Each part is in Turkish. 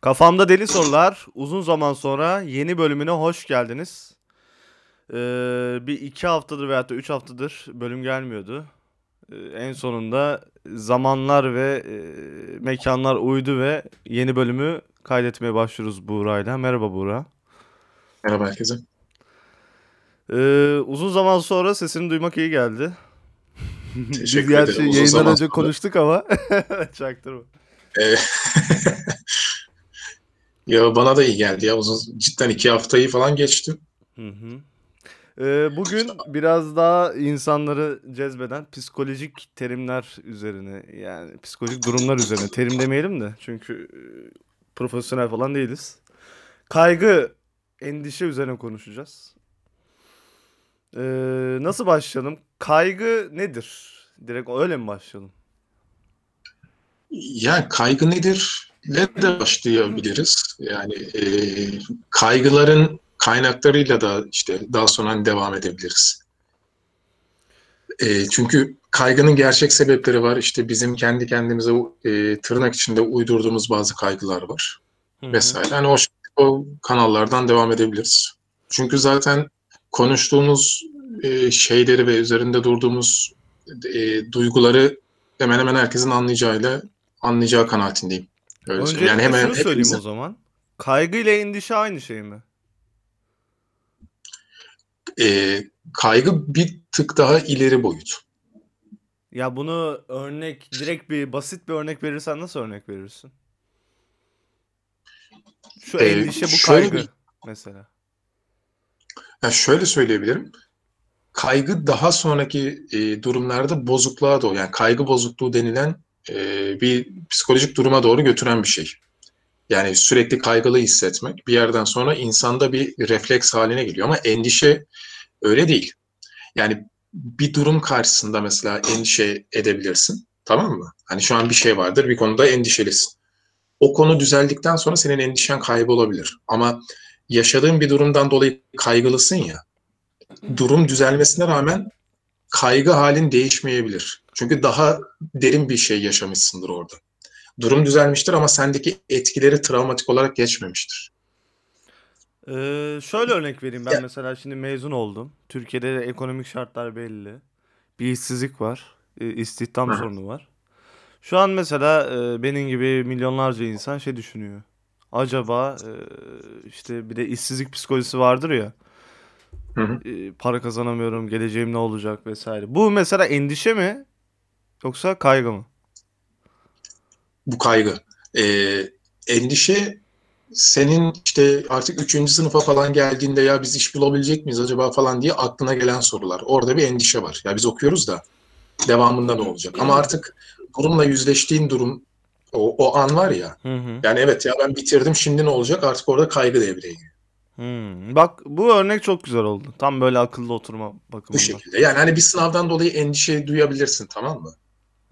Kafamda Deli Sorular uzun zaman sonra yeni bölümüne hoş geldiniz. Ee, bir iki haftadır veyahut da üç haftadır bölüm gelmiyordu. Ee, en sonunda zamanlar ve e, mekanlar uydu ve yeni bölümü kaydetmeye başlıyoruz Buğra'yla. Merhaba Buğra. Merhaba herkese. Ee, uzun zaman sonra sesini duymak iyi geldi. Teşekkür Biz ederim. gerçi Uzun yayından önce sonra. konuştuk ama çaktırma. Ya bana da iyi geldi ya. Uzun, cidden iki haftayı falan geçti. Hı hı. Ee, bugün biraz daha insanları cezbeden psikolojik terimler üzerine yani psikolojik durumlar üzerine terim demeyelim de çünkü e, profesyonel falan değiliz. Kaygı, endişe üzerine konuşacağız. Ee, nasıl başlayalım? Kaygı nedir? Direkt öyle mi başlayalım? Yani kaygı nedir? Ne de başlayabiliriz. Yani e, kaygıların kaynaklarıyla da işte daha sonra hani devam edebiliriz. E, çünkü kaygının gerçek sebepleri var. İşte bizim kendi kendimize e, tırnak içinde uydurduğumuz bazı kaygılar var. Hı hı. vesaire. Hani o, o kanallardan devam edebiliriz. Çünkü zaten konuştuğumuz e, şeyleri ve üzerinde durduğumuz e, duyguları hemen hemen herkesin anlayacağıyla anlayacağı kanaatindeyim. Öyle. Öncelikle yani hemen şunu söyleyeyim hepimizin o zaman. Kaygı ile endişe aynı şey mi? e, kaygı bir tık daha ileri boyut. Ya bunu örnek, direkt bir basit bir örnek verirsen nasıl örnek verirsin? Şu Ee, endişe bu şöyle kaygı mesela. Yani şöyle söyleyebilirim. Kaygı daha sonraki e, durumlarda bozukluğa doğru, yani kaygı bozukluğu denilen e, bir psikolojik duruma doğru götüren bir şey. Yani sürekli kaygılı hissetmek bir yerden sonra insanda bir refleks haline geliyor ama endişe öyle değil. Yani bir durum karşısında mesela endişe edebilirsin. Tamam mı? Hani şu an bir şey vardır, bir konuda endişelisin. O konu düzeldikten sonra senin endişen kaybolabilir. Ama yaşadığın bir durumdan dolayı kaygılısın ya, durum düzelmesine rağmen kaygı halin değişmeyebilir. Çünkü daha derin bir şey yaşamışsındır orada. Durum düzelmiştir ama sendeki etkileri travmatik olarak geçmemiştir. Ee, şöyle örnek vereyim ben Ya- mesela şimdi mezun oldum. Türkiye'de de ekonomik şartlar belli. Bir işsizlik var. e, istihdam hı. sorunu var. Şu an mesela e, benim gibi milyonlarca insan şey düşünüyor. Acaba e, işte bir de işsizlik psikolojisi vardır ya. Hı hı. e, para kazanamıyorum, geleceğim ne olacak vesaire. Bu mesela endişe mi yoksa kaygı mı? Bu kaygı. Ee, endişe senin işte artık üçüncü sınıfa falan geldiğinde ya biz iş bulabilecek miyiz acaba falan diye aklına gelen sorular. Orada bir endişe var. Ya biz okuyoruz da devamında ne olacak? Ama artık durumla yüzleştiğin durum o, o an var ya. Hı hı. Yani evet ya ben bitirdim şimdi ne olacak? Artık orada kaygı devreye giriyor. Hmm. Bak bu örnek çok güzel oldu. Tam böyle akıllı oturma Bu bakımından. şekilde. Yani hani bir sınavdan dolayı endişe duyabilirsin tamam mı?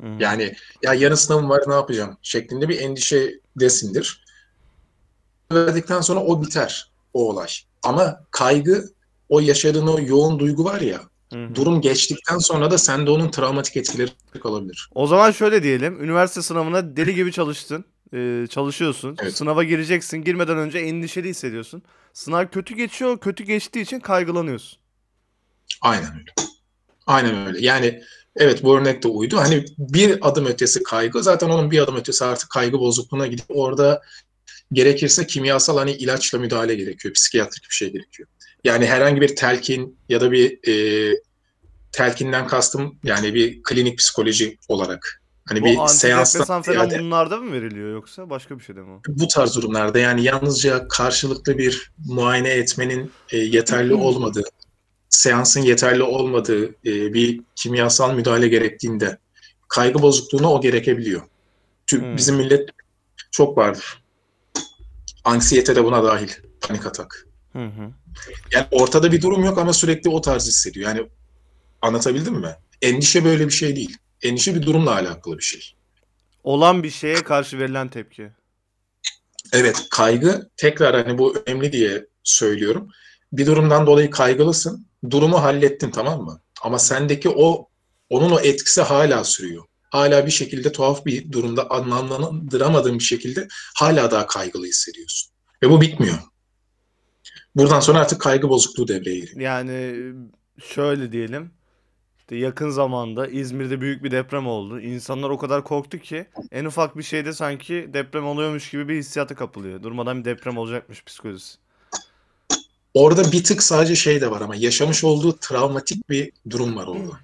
Hı hı. Yani ya yarın sınavım var ne yapacağım şeklinde bir endişe desindir. Verdikten sonra o biter o olay. Ama kaygı o yaşadığın o yoğun duygu var ya Hı hı. durum geçtikten sonra da sende onun travmatik etkileri kalabilir. O zaman şöyle diyelim. Üniversite sınavına deli gibi çalıştın. Ee, çalışıyorsun. Evet. Sınava gireceksin. Girmeden önce endişeli hissediyorsun. Sınav kötü geçiyor. Kötü geçtiği için kaygılanıyorsun. Aynen öyle. Aynen öyle. Yani evet bu örnek de uydu. Hani bir adım ötesi kaygı zaten onun bir adım ötesi artık kaygı bozukluğuna gidip orada gerekirse kimyasal hani ilaçla müdahale gerekiyor. Psikiyatrik bir şey gerekiyor. Yani herhangi bir telkin ya da bir e, telkinden kastım yani bir klinik psikoloji olarak. Hani Bu bir seanstan falan ziyade bunlarda mı veriliyor yoksa başka bir şey de mi bu tarz durumlarda yani yalnızca karşılıklı bir muayene etmenin e, yeterli olmadığı, seansın yeterli olmadığı e, bir kimyasal müdahale gerektiğinde kaygı bozukluğuna o gerekebiliyor. Tü- Hmm. Bizim millet çok vardır. Anksiyete de buna dahil. Panik atak. Hı hı. Yani ortada bir durum yok ama sürekli o tarz hissediyor. Yani anlatabildim mi? Endişe böyle bir şey değil. Endişe bir durumla alakalı bir şey. Olan bir şeye karşı verilen tepki. Evet, kaygı tekrar hani bu önemli diye söylüyorum. Bir durumdan dolayı kaygılısın. Durumu hallettin tamam mı? Ama sendeki o onun o etkisi hala sürüyor. hala bir şekilde tuhaf bir durumda anlamlandıramadığın bir şekilde hala daha kaygılı hissediyorsun. Ve bu bitmiyor. Buradan sonra artık kaygı bozukluğu devreye giriyor. Yani şöyle diyelim. İşte yakın zamanda İzmir'de büyük bir deprem oldu. İnsanlar o kadar korktu ki en ufak bir şeyde sanki deprem oluyormuş gibi bir hissiyata kapılıyor. Durmadan bir deprem olacakmış psikolojisi. Orada bir tık sadece şey de var ama yaşamış olduğu travmatik bir durum var orada.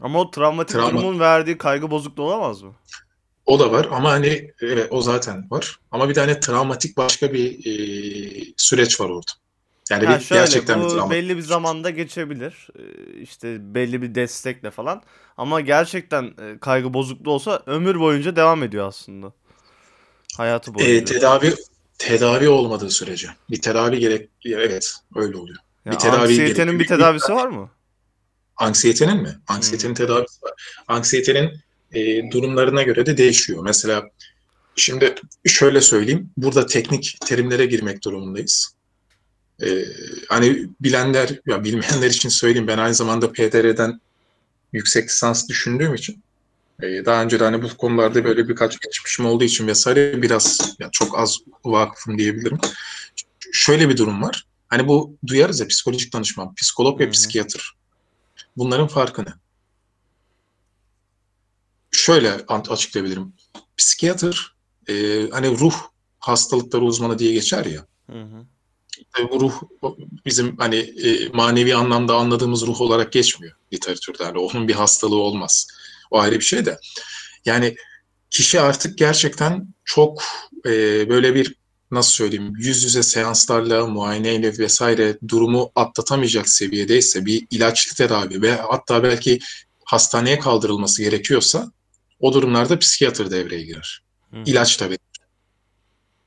Ama o travmatik Travma- durumun verdiği kaygı bozukluğu olamaz mı? O da var ama hani evet o zaten var. Ama bir tane travmatik başka bir e, süreç var orada. Yani Ha bir, şöyle gerçekten bir bu travma. belli bir zamanda geçebilir. Ee, işte belli bir destekle falan. Ama gerçekten e, kaygı bozukluğu olsa ömür boyunca devam ediyor aslında. Hayatı E, boyunca. tedavi tedavi olmadığı sürece. Bir tedavi gerek evet öyle oluyor. Ya bir tedavi anksiyetenin bir tedavisi var mı? Anksiyetenin mi? Anksiyetenin tedavisi var. Anksiyetenin e, durumlarına göre de değişiyor. Mesela şimdi şöyle söyleyeyim. Burada teknik terimlere girmek durumundayız. E, hani bilenler ya bilmeyenler için söyleyeyim. Ben aynı zamanda PDR'den yüksek lisans düşündüğüm için e, daha önce de hani bu konularda böyle birkaç geçmişim olduğu için vesaire biraz ya çok az vakıfım diyebilirim. Şöyle bir durum var. Hani bu duyarız ya psikolojik danışman, psikolog ve hı. psikiyatr. Bunların farkı ne? Şöyle açıklayabilirim. Psikiyatr e, hani ruh hastalıkları uzmanı diye geçer ya. Hı hı. Tabii bu ruh bizim hani e, manevi anlamda anladığımız ruh olarak geçmiyor literatürde. Yani onun bir hastalığı olmaz. O ayrı bir şey de. Yani kişi artık gerçekten çok e, böyle bir nasıl söyleyeyim yüz yüze seanslarla, muayeneyle vesaire durumu atlatamayacak seviyedeyse bir ilaçlı tedavi ve hatta belki hastaneye kaldırılması gerekiyorsa o durumlarda psikiyatr devreye girer. Hı. İlaç tabii.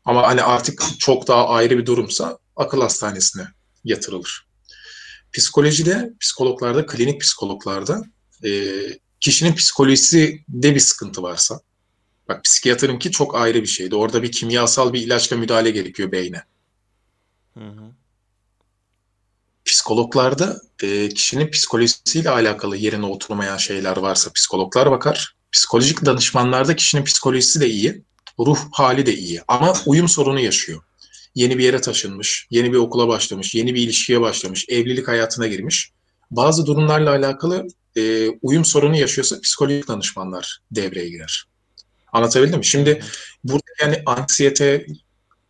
Ama hani artık çok daha ayrı bir durumsa akıl hastanesine yatırılır. Psikolojide, psikologlarda, klinik psikologlarda e, kişinin psikolojisinde bir sıkıntı varsa, bak psikiyatrınki çok ayrı bir şeydi. Orada bir kimyasal bir ilaçla müdahale gerekiyor beyne. Hı hı. Psikologlarda e, kişinin psikolojisiyle alakalı yerine oturmayan şeyler varsa psikologlar bakar. Psikolojik danışmanlarda kişinin psikolojisi de iyi, ruh hali de iyi ama uyum sorunu yaşıyor. Yeni bir yere taşınmış, yeni bir okula başlamış, yeni bir ilişkiye başlamış, evlilik hayatına girmiş. Bazı durumlarla alakalı e, uyum sorunu yaşıyorsa psikolojik danışmanlar devreye girer. Anlatabildim mi? Şimdi burada yani anksiyete,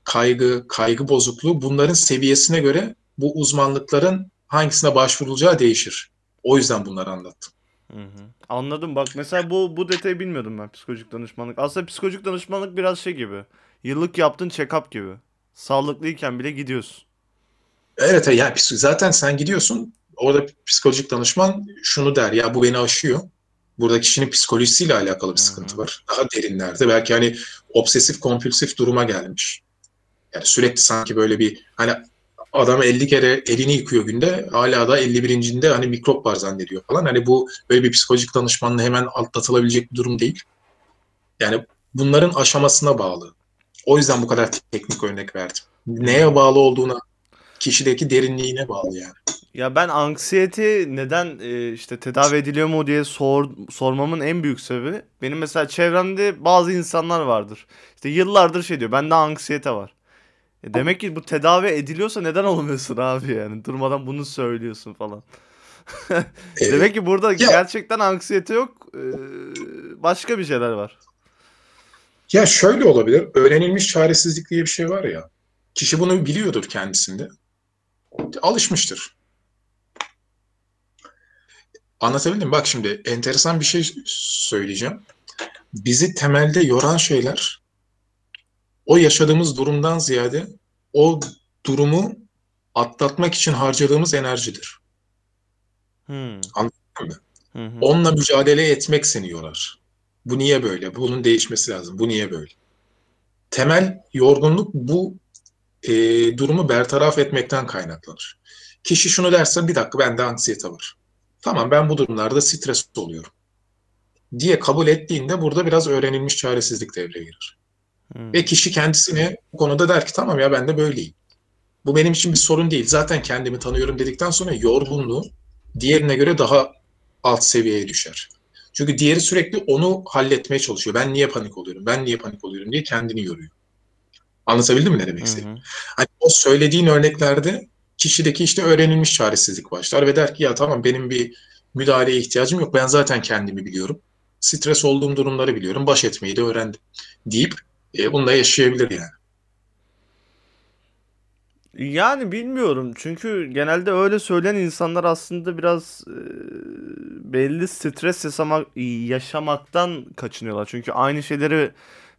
kaygı, kaygı bozukluğu bunların seviyesine göre bu uzmanlıkların hangisine başvurulacağı değişir. O yüzden bunları anlattım. Hı hı. Anladım bak mesela bu bu detayı bilmiyordum ben psikolojik danışmanlık. Aslında psikolojik danışmanlık biraz şey gibi. Yıllık yaptığın check-up gibi. Sağlıklıyken bile gidiyorsun. Evet psik- zaten sen gidiyorsun orada psikolojik danışman şunu der ya bu beni aşıyor. Burada kişinin psikolojisiyle alakalı bir Hı sıkıntı var. Daha derinlerde belki hani obsesif kompulsif duruma gelmiş. Yani sürekli sanki böyle bir hani adam 50 kere elini yıkıyor günde hala da 51.'inde hani mikrop var zannediyor falan. Hani bu böyle bir psikolojik danışmanla hemen atlatılabilecek bir durum değil. Yani bunların aşamasına bağlı. O yüzden bu kadar teknik örnek verdim. Neye bağlı olduğuna, kişideki derinliğine bağlı yani. Ya ben anksiyete neden e, işte tedavi ediliyor mu diye sor, sormamın en büyük sebebi benim mesela çevremde bazı insanlar vardır. İşte yıllardır şey diyor bende anksiyete var. E demek ki bu tedavi ediliyorsa neden olmuyorsun abi yani durmadan bunu söylüyorsun falan. Demek ki burada gerçekten anksiyete yok e, başka bir şeyler var. Ya şöyle olabilir. Öğrenilmiş çaresizlik diye bir şey var ya. Kişi bunu biliyordur kendisinde. Alışmıştır. Anlatabildim mi? Bak şimdi enteresan bir şey söyleyeceğim. Bizi temelde yoran şeyler o yaşadığımız durumdan ziyade o durumu atlatmak için harcadığımız enerjidir. Hmm. Anladın mı? Hı hı. Onunla mücadele etmek seni yorar. Bu niye böyle? Bunun değişmesi lazım. Bu niye böyle? Temel yorgunluk bu e, durumu bertaraf etmekten kaynaklanır. Kişi şunu derse bir dakika bende anksiyete var. Tamam ben bu durumlarda stres oluyorum. Diye kabul ettiğinde burada biraz öğrenilmiş çaresizlik devreye girer. Hmm. Ve kişi kendisine bu konuda der ki tamam ya ben de böyleyim. Bu benim için bir sorun değil. Zaten kendimi tanıyorum dedikten sonra yorgunluğu diğerine göre daha alt seviyeye düşer. Çünkü diğeri sürekli onu halletmeye çalışıyor. Ben niye panik oluyorum? Ben niye panik oluyorum diye kendini yoruyor. Anlatabildim mi ne demek istediğimi? Hani o söylediğin örneklerde kişideki işte öğrenilmiş çaresizlik başlar ve der ki ya tamam benim bir müdahaleye ihtiyacım yok. Ben zaten kendimi biliyorum. Stres olduğum durumları biliyorum. Baş etmeyi de öğrendim deyip e, bununla yaşayabilir yani. Yani bilmiyorum çünkü genelde öyle söyleyen insanlar aslında biraz e, belli stres yaşamak, yaşamaktan kaçınıyorlar. Çünkü aynı şeyleri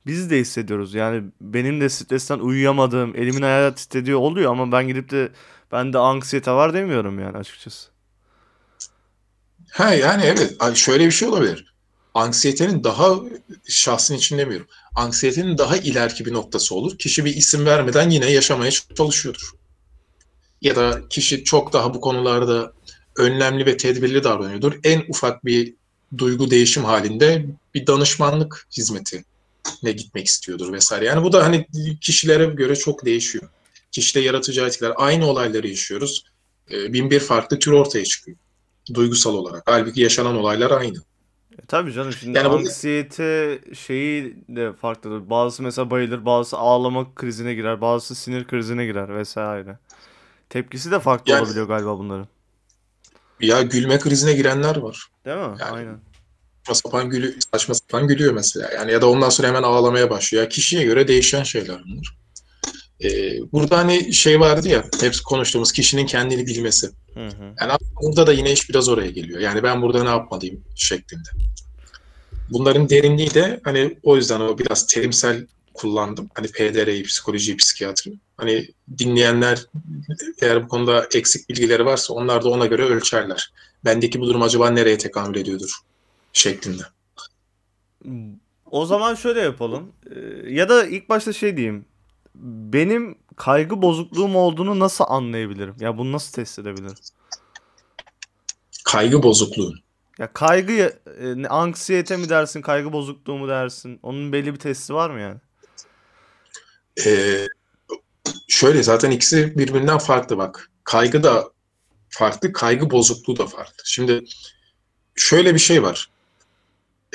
biz de hissediyoruz. Yani benim de stresten uyuyamadığım, elimin ayağı titrediği oluyor ama ben gidip de bende anksiyete var demiyorum yani açıkçası. Ha yani evet şöyle bir şey olabilir. Anksiyetenin daha şahsın için demiyorum. Anksiyetenin daha ileriki bir noktası olur. Kişi bir isim vermeden yine yaşamaya çalışıyordur. Ya da kişi çok daha bu konularda önlemli ve tedbirli davranıyordur. En ufak bir duygu değişim halinde bir danışmanlık hizmeti ne gitmek istiyordur vesaire. Yani bu da hani kişilere göre çok değişiyor. Kişide yaratıcı etkiler. Aynı olayları yaşıyoruz. Ee, bin bir farklı tür ortaya çıkıyor. Duygusal olarak. Halbuki yaşanan olaylar aynı. E, tabii canım şimdi Yani anksiyete şeyi de farklıdır. Bazısı mesela bayılır, bazısı ağlama krizine girer, bazısı sinir krizine girer vesaire. Tepkisi de farklı Yani- olabiliyor galiba bunların. Ya gülme krizine girenler var. Değil mi? Yani- Aynen. saçma sapan gülü saçma sapan gülüyor mesela. Yani ya da ondan sonra hemen ağlamaya başlıyor. Ya kişiye göre değişen şeyler bunlar. Ee, burada hani şey vardı ya hep konuştuğumuz kişinin kendini bilmesi. Hı hı. Yani burada da yine iş biraz oraya geliyor. Yani ben burada ne yapmalıyım şeklinde. Bunların derinliği de hani o yüzden o biraz terimsel kullandım. Hani PDR'yi, psikolojiyi, psikiyatri. Hani dinleyenler eğer bu konuda eksik bilgileri varsa onlar da ona göre ölçerler. Bendeki bu durum acaba nereye tekamül ediyordur şeklinde. O zaman şöyle yapalım. Ee, ya da ilk başta şey diyeyim. Benim kaygı bozukluğum olduğunu nasıl anlayabilirim? Ya bunu nasıl test edebilirim? Kaygı bozukluğu. Ya kaygı, e, anksiyete mi dersin, kaygı bozukluğu mu dersin? Onun belli bir testi var mı yani? Ee, şöyle zaten ikisi birbirinden farklı bak. Kaygı da farklı, kaygı bozukluğu da farklı. Şimdi şöyle bir şey var.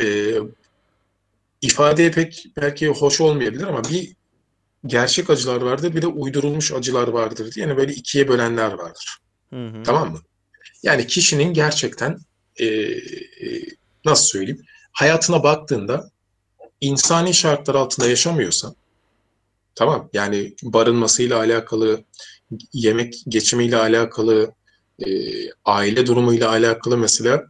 Ee, ifadeye pek belki hoş olmayabilir ama bir gerçek acılar vardır, bir de uydurulmuş acılar vardır diye yani böyle ikiye bölenler vardır. Hı hı. Tamam mı? Yani kişinin gerçekten e, e, nasıl söyleyeyim hayatına baktığında insani şartlar altında yaşamıyorsa tamam yani barınmasıyla alakalı yemek geçimiyle alakalı e, aile durumuyla alakalı mesela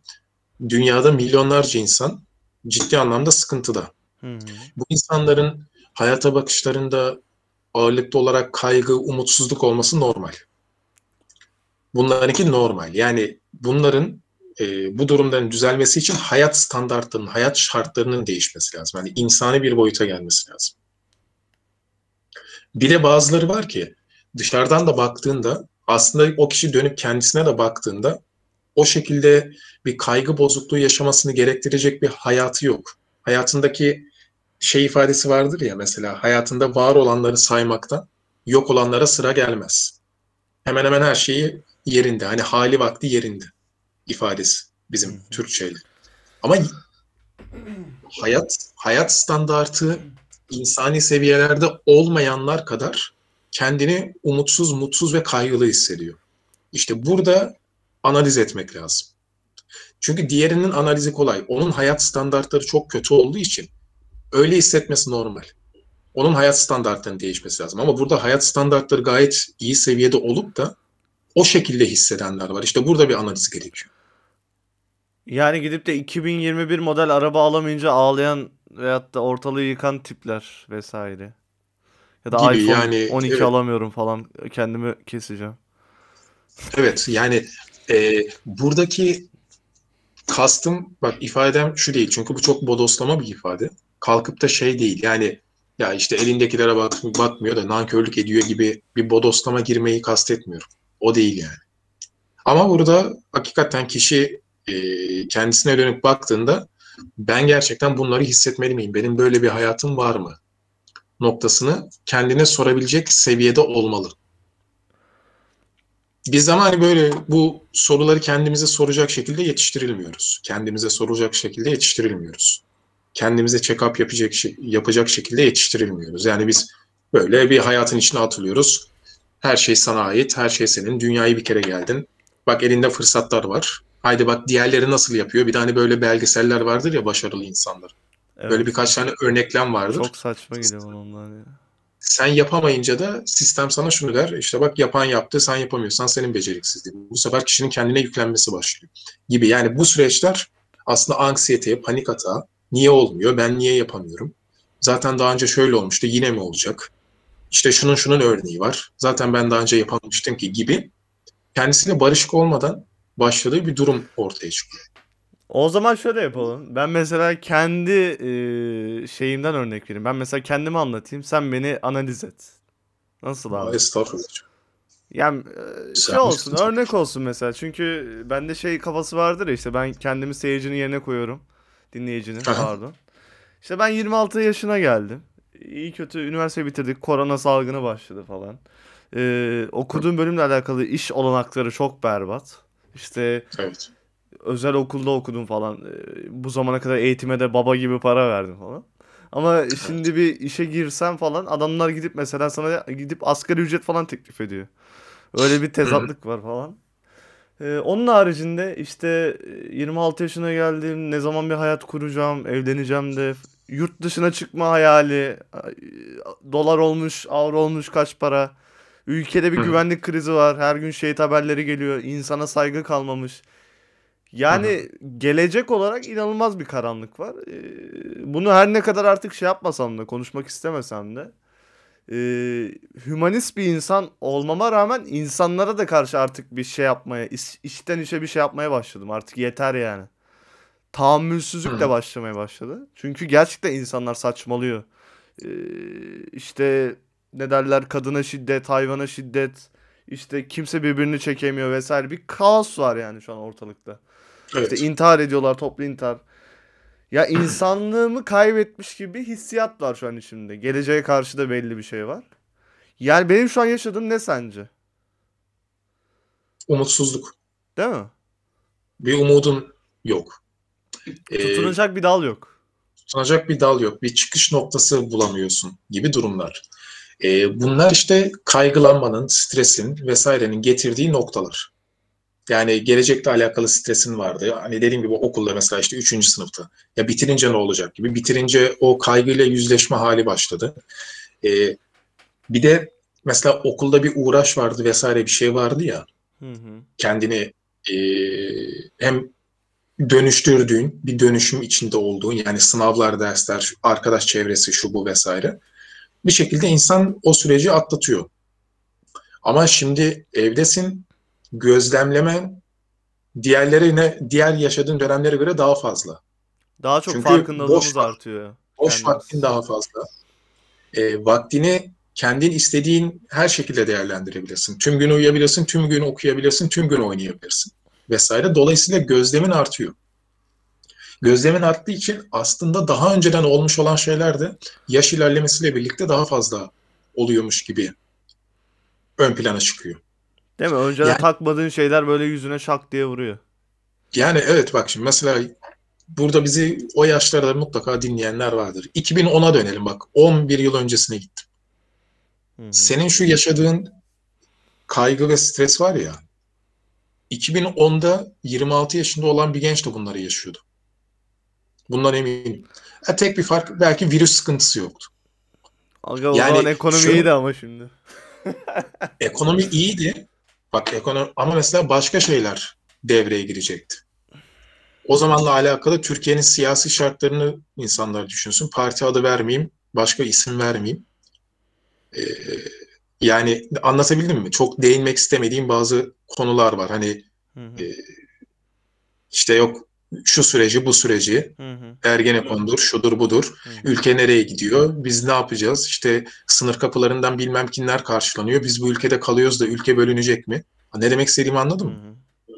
dünyada milyonlarca insan ciddi anlamda sıkıntıda. Hı hı. Bu insanların hayata bakışlarında ağırlıklı olarak kaygı, umutsuzluk olması normal. Bunlarınki normal. Yani bunların e, bu durumların düzelmesi için hayat standartlarının, hayat şartlarının değişmesi lazım. Yani insani bir boyuta gelmesi lazım. Bir de bazıları var ki dışarıdan da baktığında aslında o kişi dönüp kendisine de baktığında o şekilde bir kaygı bozukluğu yaşamasını gerektirecek bir hayatı yok. Hayatındaki şey ifadesi vardır ya mesela hayatında var olanları saymaktan yok olanlara sıra gelmez. Hemen hemen her şeyi yerinde. Hani hali vakti yerinde ifadesi bizim. Türkçeyle. Ama hayat hayat standartı insani seviyelerde olmayanlar kadar kendini umutsuz, mutsuz ve kaygılı hissediyor. İşte burada analiz etmek lazım. Çünkü diğerinin analizi kolay. Onun hayat standartları çok kötü olduğu için öyle hissetmesi normal. Onun hayat standartlarının değişmesi lazım. Ama burada hayat standartları gayet iyi seviyede olup da o şekilde hissedenler var. İşte burada bir analiz gerekiyor. Yani gidip de 2021 model araba alamayınca ağlayan veyahut da ortalığı yıkan tipler vesaire. Ya da Gibi iPhone yani, 12 evet. alamıyorum falan. Kendimi keseceğim. Evet yani e, buradaki kastım bak ifadem şu değil. Çünkü bu çok bodoslama bir ifade. Kalkıp da şey değil yani ya işte elindekilere bak, bakmıyor da nankörlük ediyor gibi bir bodoslama girmeyi kastetmiyorum. O değil yani. Ama burada hakikaten kişi e, kendisine dönüp baktığında ben gerçekten bunları hissetmeli miyim? Benim böyle bir hayatım var mı? Noktasını kendine sorabilecek seviyede olmalı. Biz ama hani böyle bu soruları kendimize soracak şekilde yetiştirilmiyoruz. Kendimize soracak şekilde yetiştirilmiyoruz. Kendimize check-up yapacak, yapacak şekilde yetiştirilmiyoruz. Yani biz böyle bir hayatın içine atılıyoruz. Her şey sana ait, her şey senin. Dünyayı bir kere geldin. Bak elinde fırsatlar var. Haydi bak diğerleri nasıl yapıyor. Bir tane böyle belgeseller vardır ya başarılı insanlar. Evet. Böyle birkaç tane örneklem vardır. Çok saçma geliyor bana onlar ya. Sen yapamayınca da sistem sana şunu der. İşte bak yapan yaptı, sen yapamıyorsan senin beceriksizliğin. Bu sefer kişinin kendine yüklenmesi başlıyor. Gibi yani bu süreçler aslında anksiyeteye, panik atağa. Niye olmuyor? Ben niye yapamıyorum? Zaten daha önce şöyle olmuştu. Yine mi olacak? İşte şunun şunun örneği var. Zaten ben daha önce yapamamıştım ki gibi. Kendisiyle barışık olmadan başladığı bir durum ortaya çıkıyor. O zaman şöyle yapalım. Ben mesela kendi e, şeyimden örnek vereyim. Ben mesela kendimi anlatayım. Sen beni analiz et. Nasıl abi? Estağfurullah. Yani e, şey olsun, örnek olsun mesela. Çünkü bende şey kafası vardır ya işte ben kendimi seyircinin yerine koyuyorum. Dinleyicinin pardon. İşte ben 26 yaşına geldim. İyi kötü üniversite bitirdik. Korona salgını başladı falan. Ee, okuduğum bölümle alakalı iş olanakları çok berbat. İşte Evet. özel okulda okudum falan. Ee, bu zamana kadar eğitime de baba gibi para verdim falan. Ama şimdi bir işe girsem falan adamlar gidip mesela sana gidip asgari ücret falan teklif ediyor. Öyle bir tezatlık var falan. Ee, onun haricinde işte e, 26 yaşına geldim. Ne zaman bir hayat kuracağım, evleneceğim de yurt dışına çıkma hayali. Ay, Dolar olmuş, avro olmuş kaç para. Ülkede bir Hı. güvenlik krizi var. Her gün şehit haberleri geliyor. İnsana saygı kalmamış. Yani gelecek olarak inanılmaz bir karanlık var. Ee, bunu her ne kadar artık şey yapmasam da konuşmak istemesem de e, hümanist bir insan olmama rağmen insanlara da karşı artık bir şey yapmaya, iş- içten içe bir şey yapmaya başladım. Artık yeter yani. Tahammülsüzlük de başlamaya başladı. Çünkü gerçekten insanlar saçmalıyor. Ee, işte ne derler kadına şiddet, hayvana şiddet, işte kimse birbirini çekemiyor vesaire bir kaos var yani şu an ortalıkta. Evet. İşte intihar ediyorlar, toplu intihar. Ya insanlığımı kaybetmiş gibi hissiyat var şu an içimde. Geleceğe karşı da belli bir şey var. Yani benim şu an yaşadığım ne sence? Umutsuzluk. Değil mi? Bir umudun yok. Ee, Tutunacak bir dal yok. tutunacak bir dal yok. Bir çıkış noktası bulamıyorsun gibi durumlar. Ee, bunlar işte kaygılanmanın, stresin vesairenin getirdiği noktalar. Yani gelecekle alakalı stresin vardı. Hani dediğim gibi okulda mesela işte 3. sınıfta. Ya bitirince ne olacak gibi. Bitirince o kaygıyla yüzleşme hali başladı. Ee, bir de mesela okulda bir uğraş vardı vesaire bir şey vardı ya. Hı hı. kendini e, hem dönüştürdüğün, bir dönüşüm içinde olduğun yani sınavlar, dersler, arkadaş çevresi, şu bu vesaire. Bir şekilde insan o süreci atlatıyor. Ama şimdi evdesin, gözlemlemen diğerlerine, diğer yaşadığın dönemlere göre daha fazla. Daha çok Çünkü farkındalığımız boş artıyor. Boş Kendimiz. vaktin daha fazla. E, vaktini kendin istediğin her şekilde değerlendirebilirsin. Tüm gün uyuyabilirsin, tüm gün okuyabilirsin, tüm gün oynayabilirsin vesaire. Dolayısıyla gözlemin artıyor. Gözlemin arttığı için aslında daha önceden olmuş olan şeyler de yaş ilerlemesiyle birlikte daha fazla oluyormuş gibi ön plana çıkıyor. Değil mi? Önceden Yani- takmadığın şeyler böyle yüzüne şak diye vuruyor. Yani evet bak şimdi mesela burada bizi o yaşlarda mutlaka dinleyenler vardır. 2010'a dönelim bak 11 yıl öncesine gittim. Hı hı. Senin şu yaşadığın kaygı ve stres var ya 2010'da 26 yaşında olan bir genç de bunları yaşıyordu. Bundan eminim. Ha, tek bir fark belki virüs sıkıntısı yoktu. Aga o Yani zaman ekonomi şu- iyiydi ama şimdi. Ekonomi iyiydi. Bak ekonomi ama mesela başka şeyler devreye girecekti. O zamanla alakalı Türkiye'nin siyasi şartlarını insanlar düşünsün. Parti adı vermeyeyim, başka isim vermeyeyim. Ee, yani anlatabildim mi? Çok değinmek istemediğim bazı konular var. Hani Hı hı. e, işte yok şu süreci, bu süreci, Hı hı. Ergenekon'dur, şudur budur. Hı hı. Ülke nereye gidiyor? Biz ne yapacağız? İşte sınır kapılarından bilmem kimler karşılanıyor. Biz bu ülkede kalıyoruz da ülke bölünecek mi? Ne demek istediğimi anladın Hı mı? hı.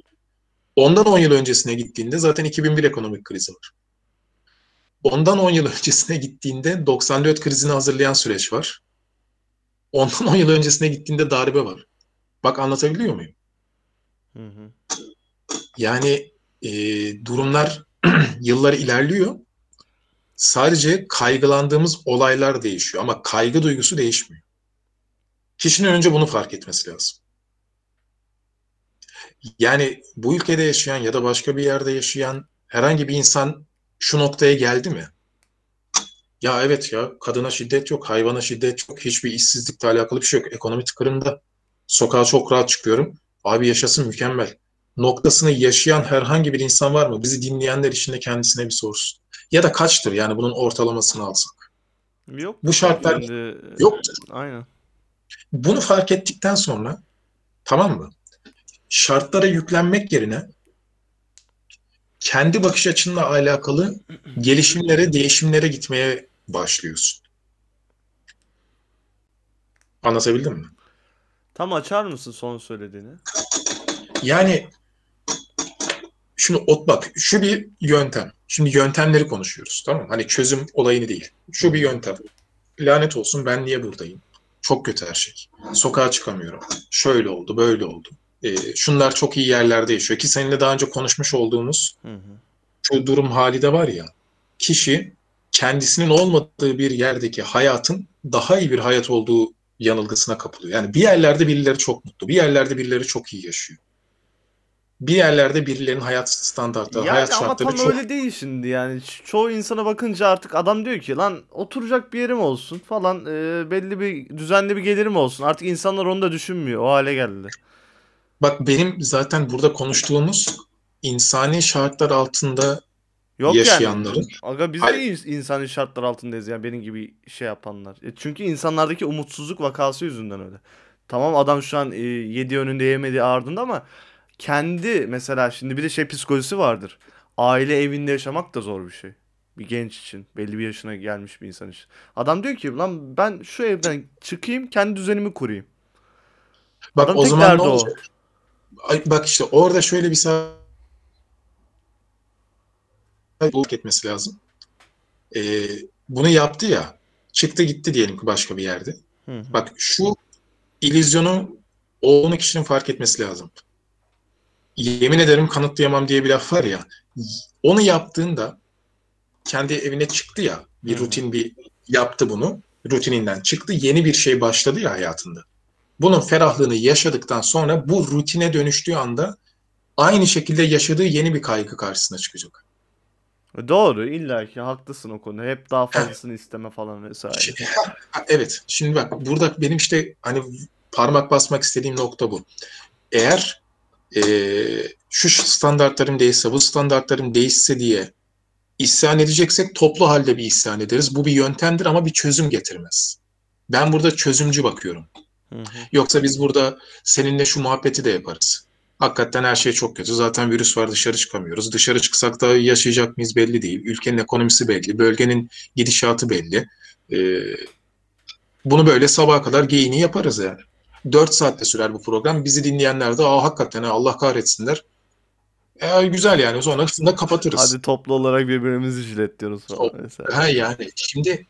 Ondan 10 yıl öncesine gittiğinde zaten 2001 ekonomik krizi var. Ondan 10 yıl öncesine gittiğinde 94 krizini hazırlayan süreç var. Ondan 10 yıl öncesine gittiğinde darbe var. Bak anlatabiliyor muyum? Hı hı. Yani e, durumlar yıllar ilerliyor. Sadece kaygılandığımız olaylar değişiyor ama kaygı duygusu değişmiyor. Kişinin önce bunu fark etmesi lazım. Yani bu ülkede yaşayan ya da başka bir yerde yaşayan herhangi bir insan şu noktaya geldi mi? Ya evet ya kadına şiddet yok, hayvana şiddet yok, hiçbir işsizlikle alakalı bir şey yok. Ekonomi tıkırında. Sokağa çok rahat çıkıyorum. Abi yaşasın mükemmel. Noktasını yaşayan herhangi bir insan var mı? Bizi dinleyenler içinde kendisine bir sorsun. Ya da kaçtır yani bunun ortalamasını alsak. Yok. Bu şartlar Şimdi, yoktur. Aynen. Bunu fark ettikten sonra tamam mı? Şartlara yüklenmek yerine kendi bakış açınla alakalı gelişimlere, değişimlere gitmeye başlıyorsun. Anlatabildim mi? Tam açar mısın son söylediğini? Yani şunu ot bak şu bir yöntem. Şimdi yöntemleri konuşuyoruz tamam mı? Hani çözüm olayını değil. Şu bir yöntem. Lanet olsun ben niye buradayım? Çok kötü her şey. Sokağa çıkamıyorum. Şöyle oldu, böyle oldu. Ee, şunlar çok iyi yerlerde yaşıyor. Ki seninle daha önce konuşmuş olduğumuz Hı hı. şu durum hali de var ya. Kişi kendisinin olmadığı bir yerdeki hayatın daha iyi bir hayat olduğu yanılgısına kapılıyor. Yani bir yerlerde birileri çok mutlu, bir yerlerde birileri çok iyi yaşıyor. Bir yerlerde birilerinin hayat standartları, Yani hayat ama şartları tam çok öyle değil şimdi yani. Çoğu insana bakınca artık adam diyor ki lan oturacak bir yerim olsun falan e, belli bir düzenli bir gelirim olsun. Artık insanlar onu da düşünmüyor. O hale geldi. Bak benim zaten burada konuştuğumuz insani şartlar altında Yok yaşayanların. yani. Aga biz Hayır. ins- insani şartlar altındayız yani benim gibi şey yapanlar. E çünkü insanlardaki umutsuzluk vakası yüzünden öyle. Tamam adam şu an e, yediği önünde yemediği ardında ama kendi mesela şimdi bir de şey psikolojisi vardır. Aile evinde yaşamak da zor bir şey. Bir genç için, belli bir yaşına gelmiş bir insan için. Adam diyor ki lan ben şu evden çıkayım, kendi düzenimi kurayım. Bak Adam o tek zaman ne derdi o. olacak? Ay, bak işte orada şöyle bir saat etmesi lazım. Ee, bunu yaptı ya, çıktı gitti diyelim ki başka bir yerde. Hı hı. Bak şu illüzyonu olduğunu kişinin fark etmesi lazım. Yemin ederim kanıtlayamam diye bir laf var ya. Onu yaptığında kendi evine çıktı ya, bir hı. rutin bir yaptı bunu. Rutininden çıktı, yeni bir şey başladı ya hayatında. Bunun ferahlığını yaşadıktan sonra bu rutine dönüştüğü anda aynı şekilde yaşadığı yeni bir kaygı karşısına çıkacak. E Doğru, illa ki haklısın o konuda. Hep daha fazlasını isteme falan vesaire. Evet. Şimdi bak burada benim işte hani parmak basmak istediğim nokta bu. Eğer eee, şu standartlarım değişse, bu standartlarım değişse diye isyan edeceksek toplu halde bir isyan ederiz. Bu bir yöntemdir ama bir çözüm getirmez. Ben burada çözümcü bakıyorum. Hı hı. Yoksa biz burada seninle şu muhabbeti de yaparız. Hakikaten her şey çok kötü. Zaten virüs var dışarı çıkamıyoruz. Dışarı çıksak da yaşayacak mıyız belli değil. Ülkenin ekonomisi belli. Bölgenin gidişatı belli. Ee, bunu böyle sabaha kadar geyini yaparız yani. 4 saatte sürer bu program. Bizi dinleyenler de Aa, hakikaten ha, Allah kahretsinler. E, güzel yani sonrasında kapatırız. Hadi toplu olarak birbirimizi falan vesaire. Ha yani şimdi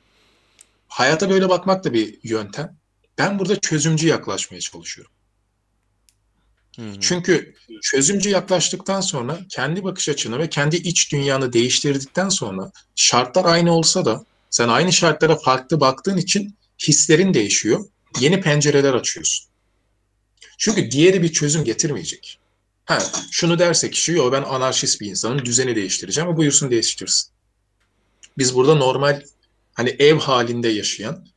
hayata böyle bakmak da bir yöntem. Ben burada çözümcü yaklaşmaya çalışıyorum. Çünkü çözümcü yaklaştıktan sonra kendi bakış açını ve kendi iç dünyanı değiştirdikten sonra şartlar aynı olsa da sen aynı şartlara farklı baktığın için hislerin değişiyor. Yeni pencereler açıyorsun. Çünkü diğeri bir çözüm getirmeyecek. Ha, şunu derse kişi, yo ben anarşist bir insanım, düzeni değiştireceğim. ama buyursun değiştirsin. Biz burada normal hani ev halinde yaşayan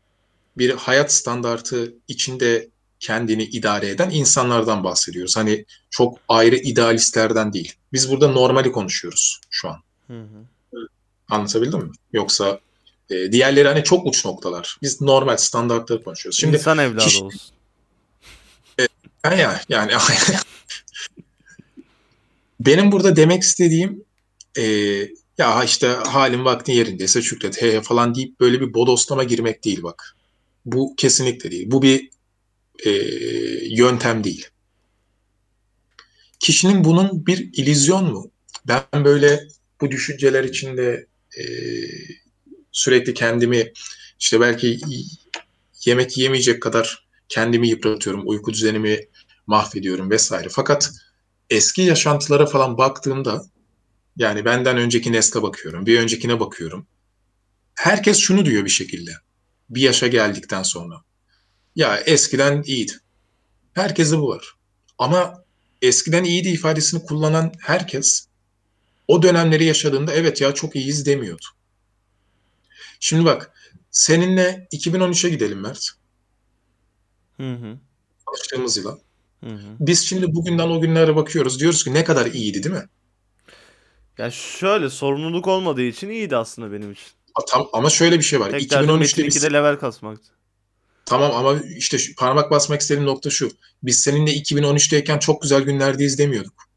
bir hayat standartı içinde kendini idare eden insanlardan bahsediyoruz. Hani çok ayrı idealistlerden değil. Biz burada normali konuşuyoruz şu an. Hı hı. Anlatabildim mi? Yoksa e, diğerleri hani çok uç noktalar. Biz normal standartları konuşuyoruz. Şimdi İnsan evladı kişi- olsun. Ha ya yani benim burada demek istediğim e, ya işte halin vaktin yerindeyse şükret he he falan deyip böyle bir bodoslama girmek değil bak. Bu kesinlikle değil. Bu bir e, yöntem değil. Kişinin bunun bir illüzyon mu? Ben böyle bu düşünceler içinde e, sürekli kendimi işte belki yemek yemeyecek kadar kendimi yıpratıyorum, uyku düzenimi mahvediyorum vesaire. Fakat eski yaşantılara falan baktığımda yani benden önceki nesle bakıyorum, bir öncekine bakıyorum. Herkes şunu diyor bir şekilde. Bir yaşa geldikten sonra. Ya eskiden iyiydi. Herkeste bu var. Ama eskiden iyiydi ifadesini kullanan herkes o dönemleri yaşadığında evet ya çok iyiyiz demiyordu. Şimdi bak seninle 2013'e gidelim Mert. Hı hı. Yıla. Hı hı. Biz şimdi bugünden o günlere bakıyoruz. Diyoruz ki ne kadar iyiydi değil mi? Ya şöyle sorumluluk olmadığı için iyiydi aslında benim için. A, Tam, ama şöyle bir şey var. Tek derdim 2013'te Metin biz 2'de level kasmaktı. tamam ama işte şu, parmak basmak istediğim nokta şu. Biz seninle 2013'teyken çok güzel günlerdeyiz demiyorduk.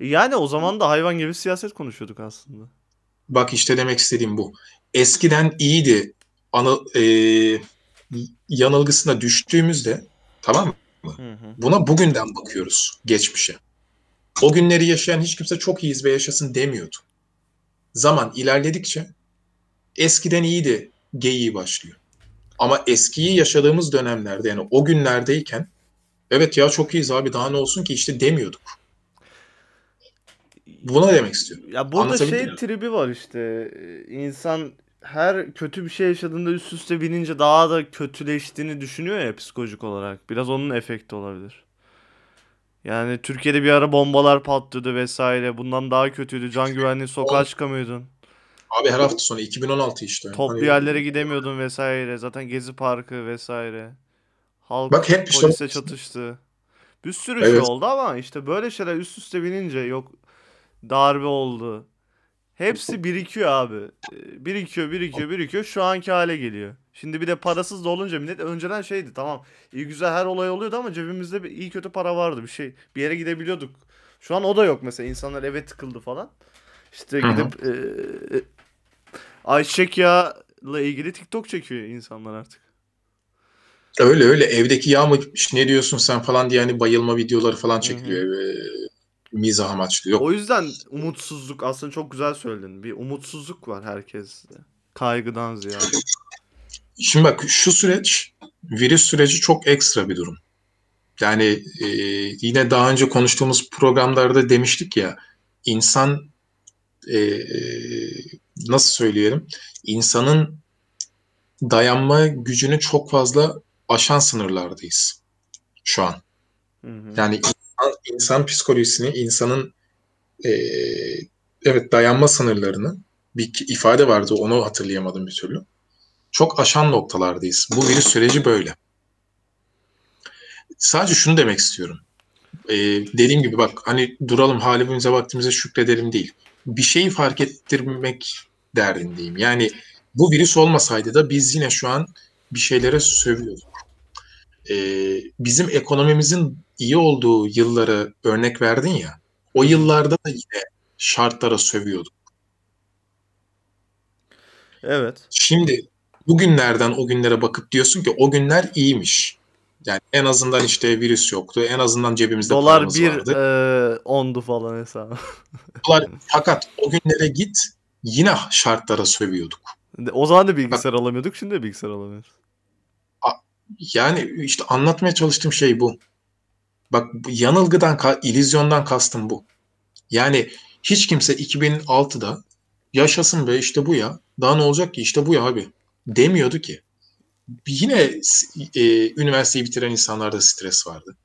Yani o zaman da hayvan gibi siyaset konuşuyorduk aslında. Bak işte demek istediğim bu. Eskiden iyiydi anı, e, yanılgısına düştüğümüzde tamam mı? Hı hı. Buna bugünden bakıyoruz geçmişe. O günleri yaşayan hiç kimse çok iyiyiz ve yaşasın demiyordu. Zaman ilerledikçe eskiden iyiydi geyiği başlıyor. Ama eskiyi yaşadığımız dönemlerde yani o günlerdeyken evet ya çok iyiyiz abi daha ne olsun ki işte demiyorduk. Buna demek istiyorum. Ya burada şey mi? tribi var işte. İnsan her kötü bir şey yaşadığında üst üste binince daha da kötüleştiğini düşünüyor ya psikolojik olarak. Biraz onun efekti olabilir. Yani Türkiye'de bir ara bombalar patlıyordu vesaire. Bundan daha kötüydü. Can güvenliği sokağa çıkamıyordun. Abi her hafta sonu 2016 işte. Toplu Hani- yerlere gidemiyordun vesaire. Zaten Gezi Parkı vesaire. Halk Bak hep işte- polise çatıştı. Bir sürü şey Evet. oldu ama işte böyle şeyler üst üste binince yok darbe oldu. Hepsi birikiyor abi. Ee, Birikiyor, birikiyor, birikiyor. Şu anki hale geliyor. Şimdi bir de parasız da olunca millet önceden şeydi tamam. iyi güzel her olay oluyordu ama cebimizde bir iyi kötü para vardı bir şey. Bir yere gidebiliyorduk. Şu an o da yok mesela. İnsanlar eve tıkıldı falan. İşte gidip eee ayçiçek yağıyla ilgili TikTok çekiyor insanlar artık. Öyle öyle evdeki yağ mı ne diyorsun sen falan diye hani bayılma videoları falan çekiliyor. Ee, mizah amaçlı. Yok O yüzden umutsuzluk aslında çok güzel söyledin. Bir umutsuzluk var herkeste. Kaygıdan ziyade. Şimdi bak şu süreç virüs süreci çok ekstra bir durum. Yani e, yine daha önce konuştuğumuz programlarda demiştik ya insan e, e, nasıl söyleyelim insanın dayanma gücünü çok fazla aşan sınırlardayız şu an. Hı hı. Yani insan, psikolojisini, insanın e, evet dayanma sınırlarını bir ifade vardı onu hatırlayamadım bir türlü. Çok aşan noktalardayız. Bu virüs süreci böyle. Sadece şunu demek istiyorum. E, dediğim gibi bak hani duralım halimize vaktimize şükredelim değil. Bir şeyi fark ettirmek derdindeyim. Yani bu virüs olmasaydı da biz yine şu an bir şeylere sövüyorduk. E, bizim ekonomimizin iyi olduğu yılları örnek verdin ya. O yıllarda da yine şartlara sövüyorduk. Evet. Şimdi bugünlerden o günlere bakıp diyorsun ki o günler iyiymiş. Yani en azından işte virüs yoktu. En azından cebimizde Dolar paramız bir vardı. eee, ondu falan hesabı. Dolar, fakat o günlere git yine şartlara sövüyorduk. O zaman da bilgisayar alamıyorduk. Şimdi de bilgisayar alamıyoruz. Yani işte anlatmaya çalıştığım şey bu. Bak yanılgıdan, illüzyondan kastım bu. Yani hiç kimse 2006'da yaşasın be işte bu ya. Daha ne olacak ki işte bu ya abi demiyordu ki. Yine e, üniversiteyi bitiren insanlarda stres vardı.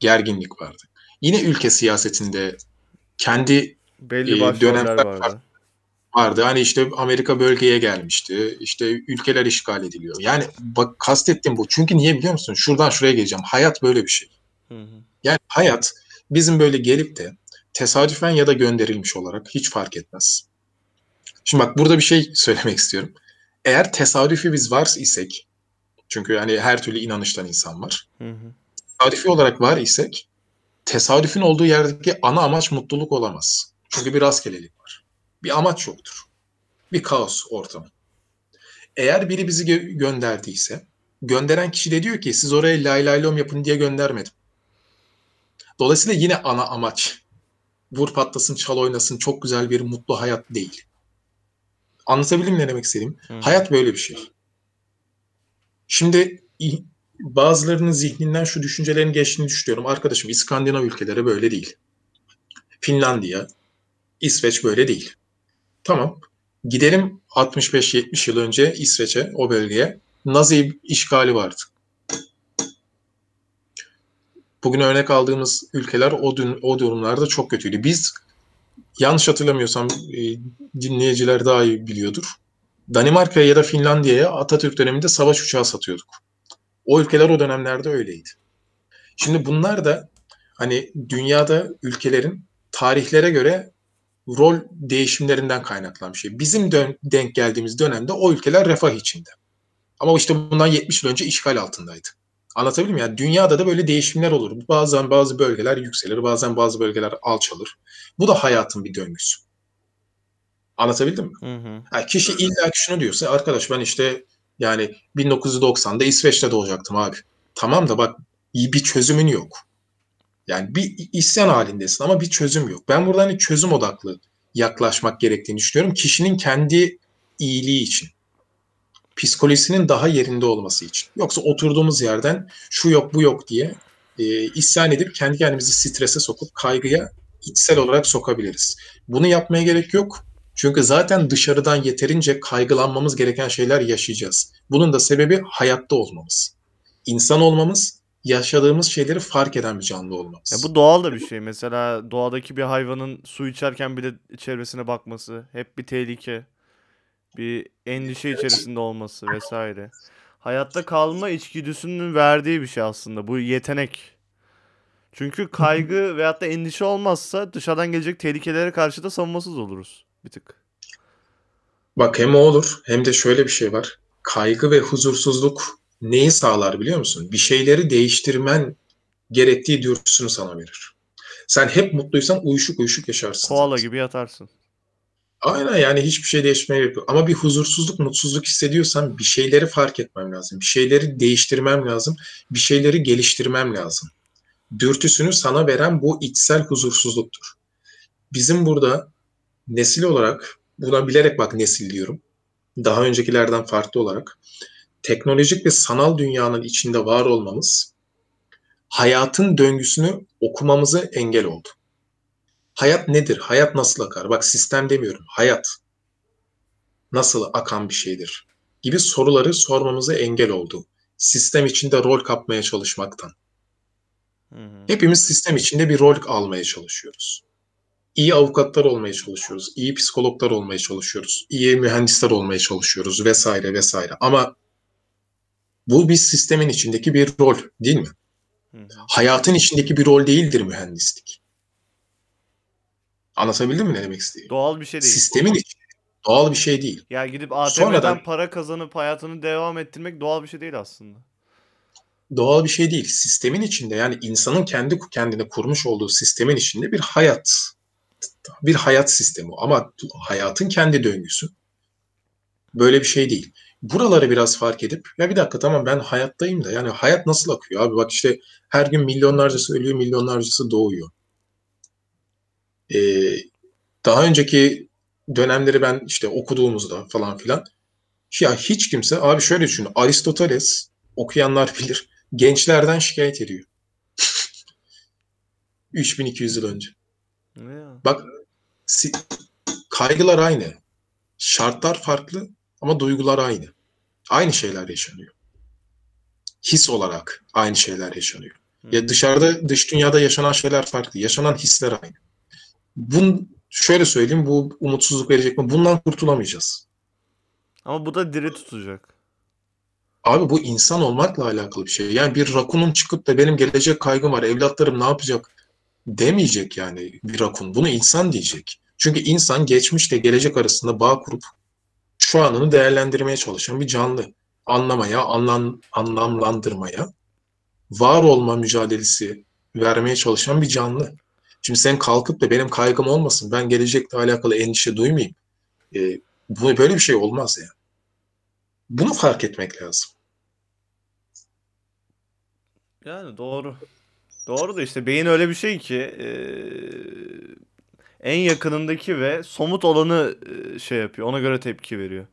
Gerginlik vardı. Yine ülke siyasetinde kendi Belli başroller dönemler vardı. vardı. Hani işte Amerika bölgeye gelmişti. İşte ülkeler işgal ediliyor. Yani bak kastettiğim bu. Çünkü niye biliyor musun? Şuradan şuraya geleceğim. Hayat böyle bir şey. Hı hı. Yani hayat bizim böyle gelip de tesadüfen ya da gönderilmiş olarak hiç fark etmez. Şimdi bak burada bir şey söylemek istiyorum. Eğer tesadüfi biz var isek, çünkü hani her türlü inanıştan insan var. Hı hı. Tesadüfi olarak var isek, tesadüfün olduğu yerdeki ana amaç mutluluk olamaz. Çünkü bir rastgelelik. Bir amaç yoktur. Bir kaos ortamı. Eğer biri bizi gö- gönderdiyse, gönderen kişi de diyor ki siz oraya lay lay lom yapın diye göndermedim. Dolayısıyla yine ana amaç vur patlasın çal oynasın çok güzel bir mutlu hayat değil. Anlatabildim mi ne demek istediğim? Hı. Hayat böyle bir şey. Şimdi bazılarının zihninden şu düşüncelerin geçtiğini düşünüyorum. Arkadaşım İskandinav ülkeleri böyle değil. Finlandiya, İsveç böyle değil. Tamam. Gidelim 65-70 yıl önce İsveç'e, o bölgeye. Nazi işgali vardı. Bugün örnek aldığımız ülkeler o, dün, o durumlarda çok kötüydü. Biz yanlış hatırlamıyorsam e, dinleyiciler daha iyi biliyordur. Danimarka'ya ya da Finlandiya'ya Atatürk döneminde savaş uçağı satıyorduk. O ülkeler o dönemlerde öyleydi. Şimdi bunlar da hani dünyada ülkelerin tarihlere göre rol değişimlerinden kaynaklanan bir şey. Bizim dön- denk geldiğimiz dönemde o ülkeler refah içinde. Ama işte bundan 70 yıl önce işgal altındaydı. Anlatabildim mi? Yani dünyada da böyle değişimler olur. Bazen bazı bölgeler yükselir, bazen bazı bölgeler alçalır. Bu da hayatın bir döngüsü. Anlatabildim mi? Hı hı. Yani kişi illa ki şunu diyorsa arkadaş ben işte yani 1990'da İsveç'te doğacaktım abi. Tamam da bak bir çözümün yok. Yani bir isyan halindesin ama bir çözüm yok. Ben burada hani çözüm odaklı yaklaşmak gerektiğini düşünüyorum. Kişinin kendi iyiliği için. Psikolojisinin daha yerinde olması için. Yoksa oturduğumuz yerden şu yok bu yok diye e, isyan edip kendi kendimizi strese sokup kaygıya içsel olarak sokabiliriz. Bunu yapmaya gerek yok. Çünkü zaten dışarıdan yeterince kaygılanmamız gereken şeyler yaşayacağız. Bunun da sebebi hayatta olmamız. İnsan olmamız, yaşadığımız şeyleri fark eden bir canlı olmamız. Ya bu doğal da bir şey. Mesela doğadaki bir hayvanın su içerken bile çevresine bakması hep bir tehlike, bir endişe içerisinde olması vesaire. Hayatta kalma içgüdüsünün verdiği bir şey aslında. Bu yetenek. Çünkü kaygı veyahut da endişe olmazsa dışarıdan gelecek tehlikelere karşı da savunmasız oluruz bir tık. Bak hem o olur hem de şöyle bir şey var. Kaygı ve huzursuzluk neyi sağlar biliyor musun? Bir şeyleri değiştirmen gerektiği dürtüsünü sana verir. Sen hep mutluysan uyuşuk uyuşuk yaşarsın. Koala gibi yatarsın. Aynen yani hiçbir şey değişmeye gerek yok. Ama bir huzursuzluk, mutsuzluk hissediyorsan bir şeyleri fark etmem lazım. Bir şeyleri değiştirmem lazım. Bir şeyleri geliştirmem lazım. Dürtüsünü sana veren bu içsel huzursuzluktur. Bizim burada nesil olarak, buna bilerek bak nesil diyorum. Daha öncekilerden farklı olarak teknolojik ve sanal dünyanın içinde var olmamız hayatın döngüsünü okumamızı engel oldu. Hayat nedir? Hayat nasıl akar? Bak sistem demiyorum. Hayat nasıl akan bir şeydir? Gibi soruları sormamıza engel oldu. Sistem içinde rol kapmaya çalışmaktan. Hı hı. Hepimiz sistem içinde bir rol almaya çalışıyoruz. İyi avukatlar olmaya çalışıyoruz, iyi psikologlar olmaya çalışıyoruz, iyi mühendisler olmaya çalışıyoruz vesaire vesaire. Ama bu bir sistemin içindeki bir rol değil mi? Hı. Hayatın içindeki bir rol değildir mühendislik. Anlatabildim mi ne demek istediğimi? Doğal bir şey değil. Sistemin içinde doğal bir şey değil. Ya gidip ATM'den Sonradan- para kazanıp hayatını devam ettirmek doğal bir şey değil aslında. Doğal bir şey değil. Sistemin içinde yani insanın kendi kendine kurmuş olduğu sistemin içinde bir hayat. Bir hayat sistemi. Ama hayatın kendi döngüsü. Böyle bir şey değil. Buraları biraz fark edip ya bir dakika tamam ben hayattayım da yani hayat nasıl akıyor abi bak işte her gün milyonlarcası ölüyor milyonlarcası doğuyor. Ee, daha önceki dönemleri ben işte okuduğumuzda falan filan ya hiç kimse abi şöyle düşün Aristoteles okuyanlar bilir gençlerden şikayet ediyor. 3200 yıl önce. Ya? Bak kaygılar aynı. Şartlar farklı ama duygular aynı. Aynı şeyler yaşanıyor. His olarak aynı şeyler yaşanıyor. Ya dışarıda, dış dünyada yaşanan şeyler farklı. Yaşanan hisler aynı. Bun, şöyle söyleyeyim, bu umutsuzluk verecek mi? Bundan kurtulamayacağız. Ama bu da diri tutacak. Abi bu insan olmakla alakalı bir şey. Yani bir rakunun çıkıp da benim gelecek kaygım var, evlatlarım ne yapacak demeyecek yani bir rakun. Bunu insan diyecek. Çünkü insan geçmişle gelecek arasında bağ kurup şu anını değerlendirmeye çalışan bir canlı. Anlamaya, anlam, anlamlandırmaya, var olma mücadelesi vermeye çalışan bir canlı. Şimdi sen kalkıp da benim kaygım olmasın, ben gelecekle alakalı endişe duymayayım. E, bu böyle bir şey olmaz yani. Bunu fark etmek lazım. Yani doğru. Doğru da işte beyin öyle bir şey ki eee, en yakınındaki ve somut olanı eee, şey yapıyor. Ona göre tepki veriyor.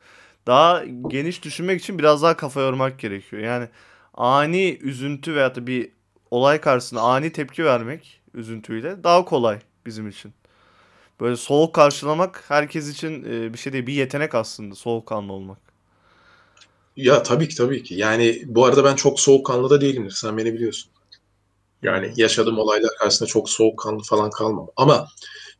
Daha geniş düşünmek için biraz daha kafa yormak gerekiyor. Yani ani üzüntü veyahut da bir olay karşısında ani tepki vermek üzüntüyle daha kolay bizim için. Böyle soğuk karşılamak herkes için e, bir şey değil. Bir yetenek aslında soğukkanlı olmak. Ya tabii ki tabii ki. Yani bu arada ben çok soğukkanlı da değilimdir. Sen beni biliyorsun. Yani yaşadığım olaylar karşısında çok soğukkanlı falan kalmam. Ama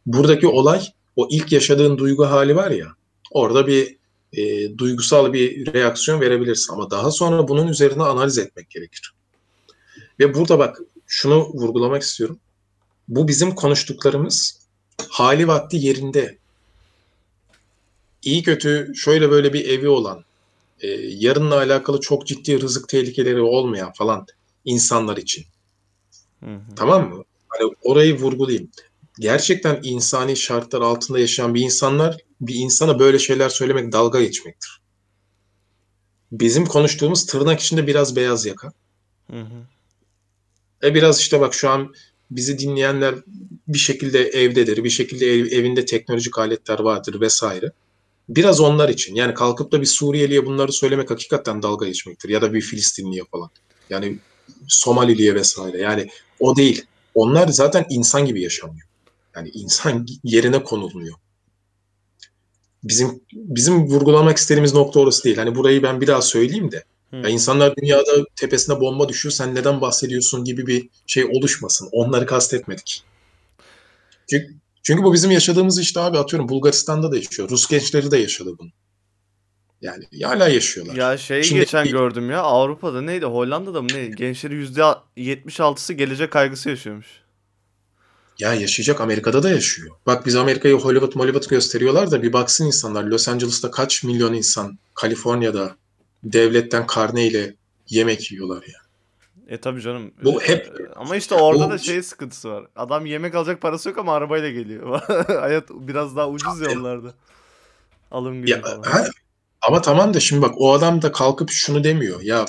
buradaki olay o ilk yaşadığın duygu hali var ya orada bir e, duygusal bir reaksiyon verebilirsin. Ama daha sonra bunun üzerine analiz etmek gerekir. Ve burada bak şunu vurgulamak istiyorum. Bu bizim konuştuklarımız hali vakti yerinde. İyi kötü şöyle böyle bir evi olan, e, yarınla alakalı çok ciddi rızık tehlikeleri olmayan falan insanlar için. Hı hı. Tamam mı? Hani orayı vurgulayayım. Gerçekten insani şartlar altında yaşayan bir insanlar, bir insana böyle şeyler söylemek dalga geçmektir. Bizim konuştuğumuz tırnak içinde biraz beyaz yaka. Hı hı. E biraz işte bak şu an bizi dinleyenler bir şekilde evdedir, bir şekilde ev- evinde teknolojik aletler vardır vesaire. Biraz onlar için. Yani kalkıp da bir Suriyeliye bunları söylemek hakikaten dalga geçmektir. Ya da bir Filistinliye falan. Yani Somaliliye vesaire. Yani o değil. Onlar zaten insan gibi yaşamıyor. Yani insan yerine konulmuyor. Bizim bizim vurgulamak istediğimiz nokta orası değil. Hani burayı ben bir daha söyleyeyim de. Hı Ya insanlar dünyada tepesine bomba düşüyor, sen neden bahsediyorsun gibi bir şey oluşmasın. Onları kastetmedik. Çünkü, çünkü bu bizim yaşadığımız işte abi atıyorum Bulgaristan'da da yaşıyor. Rus gençleri de yaşadı bunu. Yani hala yaşıyorlar. Ya şey Şimdi- geçen gördüm ya Avrupa'da neydi Hollanda'da mı ne gençleri %76'sı gelecek kaygısı yaşıyormuş. Ya yaşayacak Amerika'da da yaşıyor. Bak biz Amerika'yı Hollywood Hollywood gösteriyorlar da bir baksın insanlar. Los Angeles'ta kaç milyon insan Kaliforniya'da devletten karneyle yemek yiyorlar ya. E tabii canım. Bu Ee, hep- ama işte orada bu- da şey sıkıntısı var. Adam yemek alacak parası yok ama arabayla geliyor. Hayat biraz daha ucuz ya onlarda. Alım gücü Ya, falan. ha, ama tamam da şimdi bak o adam da kalkıp şunu demiyor. Ya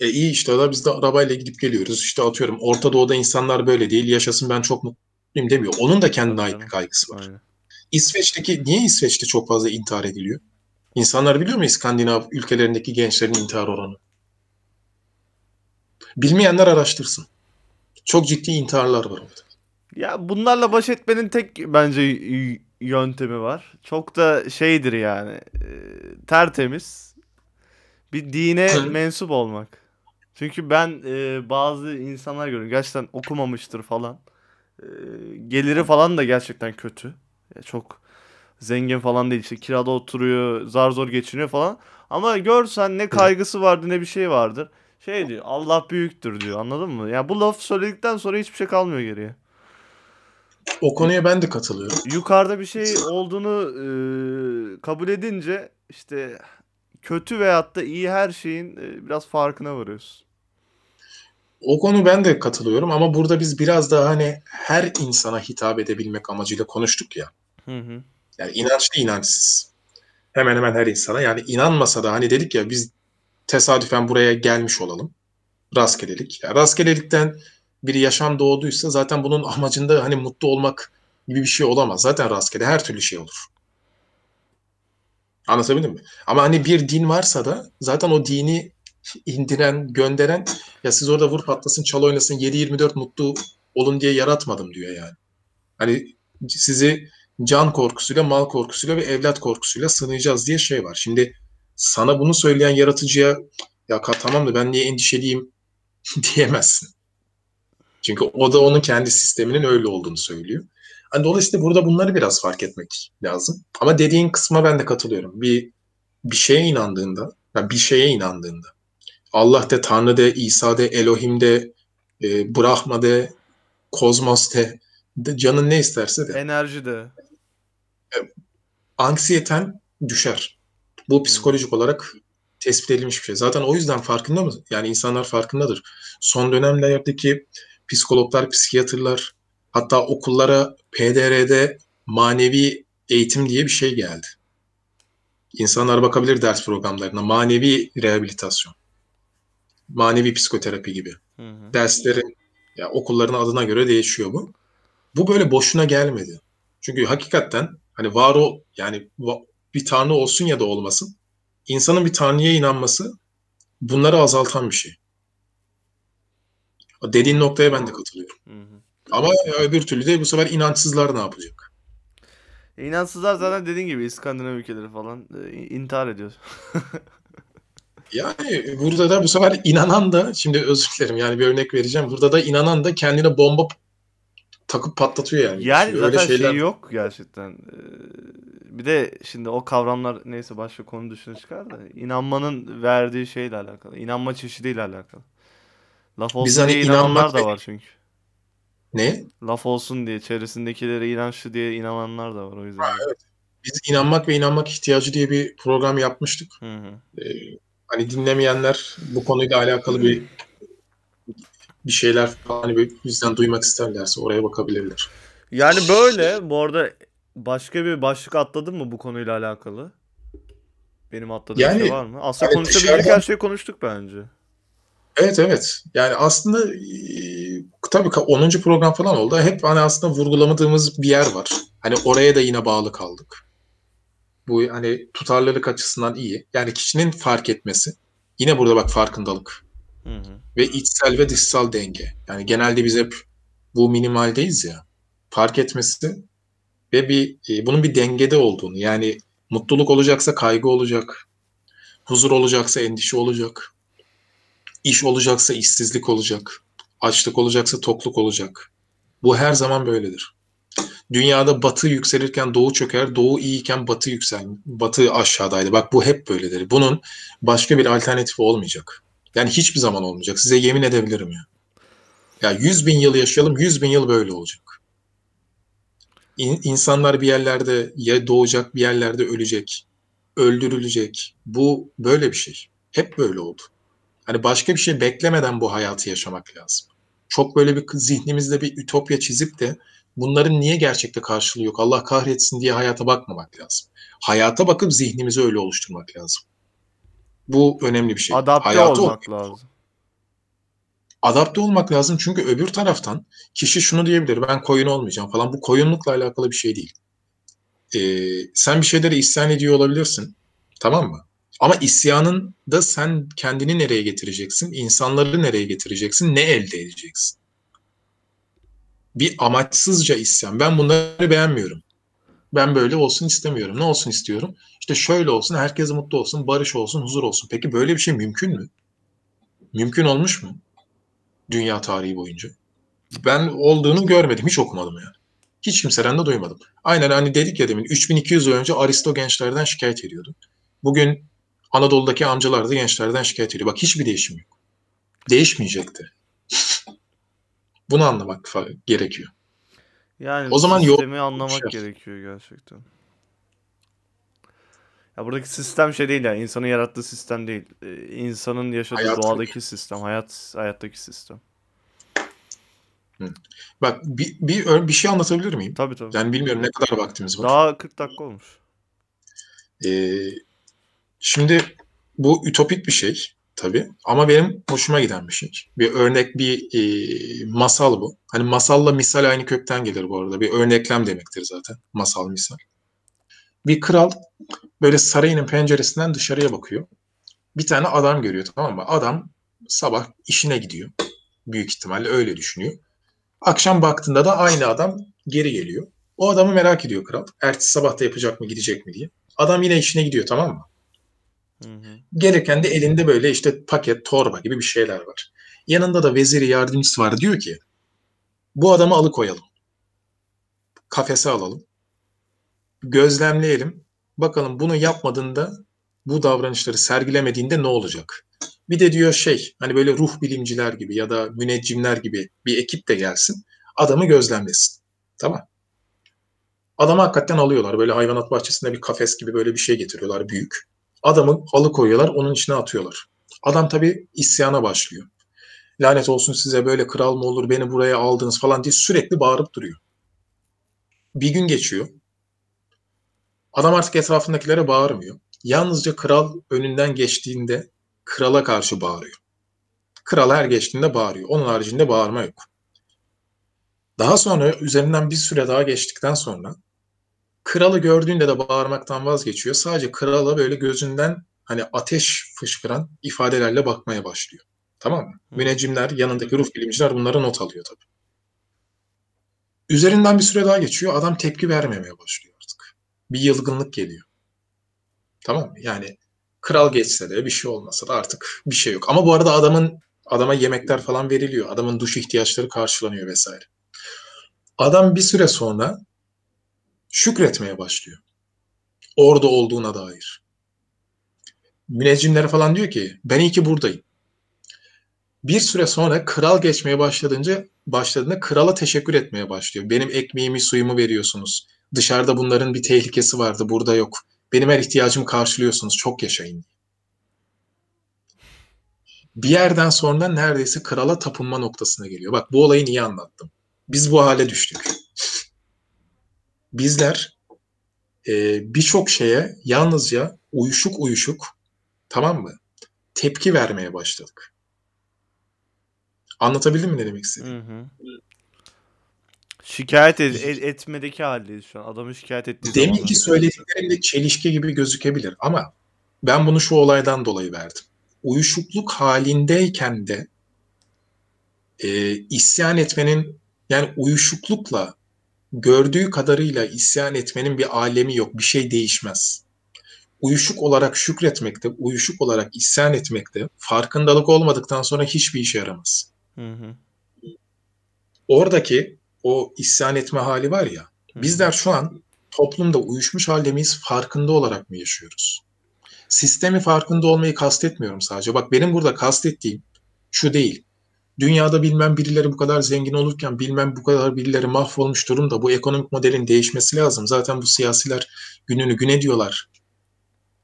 e iyi işte da biz de arabayla gidip geliyoruz. İşte atıyorum Orta Doğu'da insanlar böyle değil. Yaşasın ben çok mutluyum demiyor. Onun da kendine ait bir kaygısı var. Aynen. İsveç'teki niye İsveç'te çok fazla intihar ediliyor? İnsanlar biliyor mu İskandinav ülkelerindeki gençlerin intihar oranı? Bilmeyenler araştırsın. Çok ciddi intiharlar var orada. Ya bunlarla baş etmenin tek bence yöntemi var. Çok da şeydir yani. e, tertemiz. Bir dine mensup olmak. Çünkü ben e, bazı insanlar görüyorum. Gerçekten okumamıştır falan. E, geliri falan da gerçekten kötü. Ya çok zengin falan değil. İşte kirada oturuyor. Zar zor geçiniyor falan. Ama görsen ne kaygısı vardı ne bir şey vardır. Şey diyor Allah büyüktür diyor anladın mı? Ya bu laf söyledikten sonra hiçbir şey kalmıyor geriye. O konuya ben de katılıyorum. yukarıda bir şey olduğunu e, kabul edince işte kötü veyahut da iyi her şeyin e, biraz farkına varıyorsun. O konu ben de katılıyorum ama burada biz biraz daha hani her insana hitap edebilmek amacıyla konuştuk ya. Hı hı. Yani inançlı inançsız. Hemen hemen her insana. Yani inanmasa da hani dedik ya biz tesadüfen buraya gelmiş olalım. Rastgelelik. Ya rastgelelikten bir yaşam doğduysa zaten bunun amacında hani mutlu olmak gibi bir şey olamaz. Zaten rastgele her türlü şey olur. Anlatabildim mi? Ama hani bir din varsa da zaten o dini indiren, gönderen ya siz orada vur patlasın, çal oynasın, 7-24 mutlu olun diye yaratmadım diyor yani. Hani sizi can korkusuyla, mal korkusuyla ve evlat korkusuyla sınayacağız diye şey var. Şimdi sana bunu söyleyen yaratıcıya ya tamam da ben niye endişeliyim diyemezsin. Çünkü o da onun kendi sisteminin öyle olduğunu söylüyor. Hani dolayısıyla burada bunları biraz fark etmek lazım. Ama dediğin kısma ben de katılıyorum. Bir bir şeye inandığında, yani bir şeye inandığında Allah de, Tanrı de, İsa de, Elohim de, e, Brahma de, Kozmos de, de, canın ne isterse de Enerji de. anksiyeten düşer. Bu psikolojik olarak tespit edilmiş bir şey. Zaten o yüzden farkında mı? Yani insanlar farkındadır. Son dönemlerdeki psikologlar, psikiyatrlar, hatta okullara PDR'de manevi eğitim diye bir şey geldi. İnsanlar bakabilir ders programlarına. Manevi rehabilitasyon. Manevi psikoterapi gibi. Hı hı. Derslerin, ya okulların adına göre değişiyor bu. Bu böyle boşuna gelmedi. Çünkü hakikaten hani var o yani bir tanrı olsun ya da olmasın insanın bir tanrıya inanması bunları azaltan bir şey. Dediğin noktaya ben de katılıyorum. Hı hı. Ama öbür türlü de bu sefer inançsızlar ne yapacak? E, İnansızlar zaten dediğin gibi İskandinav ülkeleri falan e, intihar ediyor. Yani burada da bu sefer inanan da şimdi özür dilerim yani bir örnek vereceğim. Burada da inanan da kendine bomba takıp patlatıyor yani. Yani Öyle zaten şeyler şey yok gerçekten. Ee, bir de şimdi o kavramlar neyse başka konu dışına çıkar da inanmanın verdiği şeyle alakalı. inanma çeşidiyle alakalı. Laf olsun Biz hani diye inananlar inanmak da var çünkü. ne? Laf olsun diye çevresindekilere inançlı diye inananlar da var o yüzden. Biz inanmak ve inanmak ihtiyacı diye bir program yapmıştık. Hı hı. Ee, hani dinlemeyenler bu konuyla alakalı bir bir şeyler falan hani bizden duymak isterlerse oraya bakabilirler. Yani böyle bu arada başka bir başlık atladın mı bu konuyla alakalı? Benim atladığım Yani- şey var mı? Aslında yani konuşabilecek dışarıdan- her şeyi konuştuk bence. Evet evet. Yani aslında e, tabii ka- 10. program falan oldu. Hep hani aslında vurgulamadığımız bir yer var. Hani oraya da yine bağlı kaldık. Bu hani tutarlılık açısından iyi. Yani kişinin fark etmesi. Yine burada bak farkındalık Hı hı. ve içsel ve dışsal denge. Yani genelde biz hep bu minimaldeyiz ya. Fark etmesi ve bir e, bunun bir dengede olduğunu. Yani mutluluk olacaksa kaygı olacak. Huzur olacaksa endişe olacak. İş olacaksa işsizlik olacak. Açlık olacaksa tokluk olacak. Bu her zaman böyledir. Dünyada batı yükselirken doğu çöker, doğu iyiyken batı yüksel, batı aşağıdaydı. Bak bu hep böyledir. Bunun başka bir alternatifi olmayacak. Yani hiçbir zaman olmayacak. Size yemin edebilirim ya. Ya 100 bin yıl yaşayalım, 100 bin yıl böyle olacak. İn- insanlar bir yerlerde ya doğacak, bir yerlerde ölecek, öldürülecek. Bu böyle bir şey. Hep böyle oldu. Hani başka bir şey beklemeden bu hayatı yaşamak lazım. Çok böyle bir zihnimizde bir ütopya çizip de bunların niye gerçekte karşılığı yok, Allah kahretsin diye hayata bakmamak lazım. Hayata bakıp zihnimizi öyle oluşturmak lazım. Bu önemli bir şey. Adapte Hayatı olmak lazım. adapte olmak lazım çünkü öbür taraftan kişi şunu diyebilir ben koyun olmayacağım falan bu koyunlukla alakalı bir şey değil. Ee, sen bir şeyleri isyan ediyor olabilirsin tamam mı? Ama isyanın da sen kendini nereye getireceksin? insanları nereye getireceksin? Ne elde edeceksin? Bir amaçsızca isyan. Ben bunları beğenmiyorum. Ben böyle olsun istemiyorum. Ne olsun istiyorum? İşte şöyle olsun, herkes mutlu olsun, barış olsun, huzur olsun. Peki böyle bir şey mümkün mü? Mümkün olmuş mu? dünya tarihi boyunca. Ben olduğunu görmedim. Hiç okumadım yani. Hiç kimseden de duymadım. Aynen hani dedik ya demin 3200 yıl önce Aristo gençlerden şikayet ediyordu. Bugün Anadolu'daki amcalar da gençlerden şikayet ediyor. Bak hiçbir değişim yok. Değişmeyecekti. Bunu anlamak gerekiyor. Yani O zaman yol- sistemi anlamak Şey. gerekiyor gerçekten. Ya buradaki sistem şey değil yani insanın yarattığı sistem değil. Ee, insanın yaşadığı Hayat- doğadaki sistem, hayat hayattaki sistem. Bak bir, bir, bir şey anlatabilir miyim? Tabii tabii. Yani bilmiyorum ne kadar vaktimiz var. Daha 40 dakika olmuş. Ee, şimdi bu ütopik bir şey tabii ama benim hoşuma giden bir şey. Bir örnek, bir e, masal bu. Hani masalla misal aynı kökten gelir bu arada. Bir örneklem demektir zaten. Masal, misal. Bir kral böyle sarayının penceresinden dışarıya bakıyor. Bir tane adam görüyor tamam mı? Adam sabah işine gidiyor. Büyük ihtimalle öyle düşünüyor. Akşam baktığında da aynı adam geri geliyor. O adamı merak ediyor kral. Ertesi sabah da yapacak mı gidecek mi diye. Adam yine işine gidiyor tamam mı? Gelirken de elinde böyle işte paket, torba gibi bir şeyler var. Yanında da veziri yardımcısı var. Diyor ki bu adamı alıkoyalım. Kafese alalım. Gözlemleyelim. Bakalım bunu yapmadığında bu davranışları sergilemediğinde ne olacak? Bir de diyor şey hani böyle ruh bilimciler gibi ya da müneccimler gibi bir ekip de gelsin. Adamı gözlemlesin. Tamam. Adamı hakikaten alıyorlar. Böyle hayvanat bahçesinde bir kafes gibi böyle bir şey getiriyorlar büyük. Adamı alıkoyuyorlar, onun içine atıyorlar. Adam tabii isyana başlıyor. Lanet olsun size böyle kral mı olur, beni buraya aldınız falan diye sürekli bağırıp duruyor. Bir gün geçiyor. Adam artık etrafındakilere bağırmıyor. Yalnızca kral önünden geçtiğinde krala karşı bağırıyor. Kral her geçtiğinde bağırıyor. Onun haricinde bağırma yok. Daha sonra üzerinden bir süre daha geçtikten sonra kralı gördüğünde de bağırmaktan vazgeçiyor. Sadece krala böyle gözünden hani ateş fışkıran ifadelerle bakmaya başlıyor. Tamam mı? Müneccimler, yanındaki ruh bilimciler bunları not alıyor tabii. Üzerinden bir süre daha geçiyor. Adam tepki vermemeye başlıyor artık. Bir yılgınlık geliyor. Tamam mı? Yani kral geçse de bir şey olmasa da artık bir şey yok. Ama bu arada adamın adama yemekler falan veriliyor. Adamın duş ihtiyaçları karşılanıyor vesaire. Adam bir süre sonra şükretmeye başlıyor. Orada olduğuna dair. Müneccimlere falan diyor ki ben iyi ki buradayım. Bir süre sonra kral geçmeye başladığınca başladığında krala teşekkür etmeye başlıyor. Benim ekmeğimi, suyumu veriyorsunuz. Dışarıda bunların bir tehlikesi vardı, burada yok. Benim her ihtiyacımı karşılıyorsunuz. Çok yaşayın. Bir yerden sonra neredeyse krala tapınma noktasına geliyor. Bak bu olayı niye anlattım? Biz bu hale düştük. Bizler e, birçok şeye yalnızca uyuşuk uyuşuk tamam mı? Tepki vermeye başladık. Anlatabildim mi ne demek istediğimi? Hı hı. Şikayet et, et- etmedeki haldeyiz şu an. Adamı şikayet ettiği Deminki zamanlar. söylediklerimde çelişki gibi gözükebilir ama ben bunu şu olaydan dolayı verdim. Uyuşukluk halindeyken de e, isyan etmenin yani uyuşuklukla gördüğü kadarıyla isyan etmenin bir alemi yok. Bir şey değişmez. Uyuşuk olarak şükretmekte, uyuşuk olarak isyan etmekte farkındalık olmadıktan sonra hiçbir işe yaramaz. Hı hı. Oradaki o isyan etme hali var ya, Hı. Bizler şu an toplumda uyuşmuş halde miyiz, farkında olarak mı yaşıyoruz? Sistemi farkında olmayı kastetmiyorum sadece. Bak benim burada kastettiğim şu değil. Dünyada bilmem birileri bu kadar zengin olurken bilmem bu kadar birileri mahvolmuş durumda. Bu ekonomik modelin değişmesi lazım. Zaten bu siyasiler gününü gün ediyorlar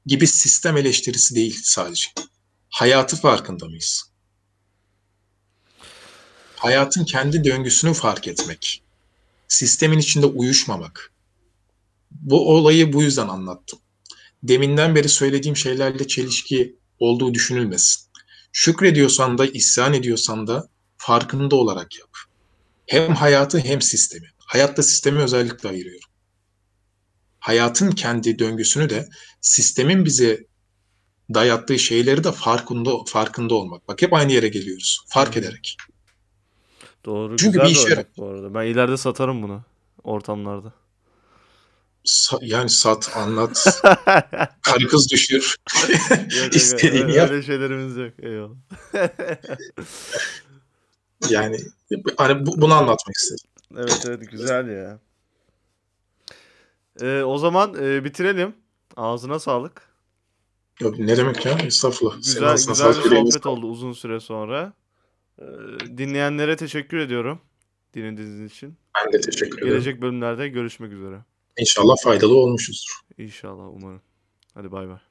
gibi sistem eleştirisi değil sadece. Hayatı farkında mıyız? Hayatın kendi döngüsünü fark etmek sistemin içinde uyuşmamak. Bu olayı bu yüzden anlattım. Deminden beri söylediğim şeylerle çelişki olduğu düşünülmesin. Şükrediyorsan da, isyan ediyorsan da farkında olarak yap. Hem hayatı hem sistemi. Hayatta sistemi özellikle ayırıyorum. Hayatın kendi döngüsünü de sistemin bize dayattığı şeyleri de farkında farkında olmak. Bak hep aynı yere geliyoruz. Fark Hı. ederek. Doğru. Çünkü güzel bir işe yarar. bu arada. Ben ileride satarım bunu ortamlarda. Yani sat, anlat, karı kız düşür. Yok, İstediğini öyle, yap. öyle şeylerimiz yok. Eyvallah. Yani hani bu- bunu anlatmak istedim. Evet evet güzel ya. Ee, o zaman e, bitirelim. Ağzına sağlık. Yok, ne demek ya? Estağfurullah. Güzel güzel sağlık, bir sohbet oldu uzun süre sonra. Ee, dinleyenlere teşekkür ediyorum dinlediğiniz için. Ben de teşekkür ederim. Gelecek bölümlerde görüşmek üzere. İnşallah faydalı olmuşuzdur. İnşallah umarım. Hadi bay bay.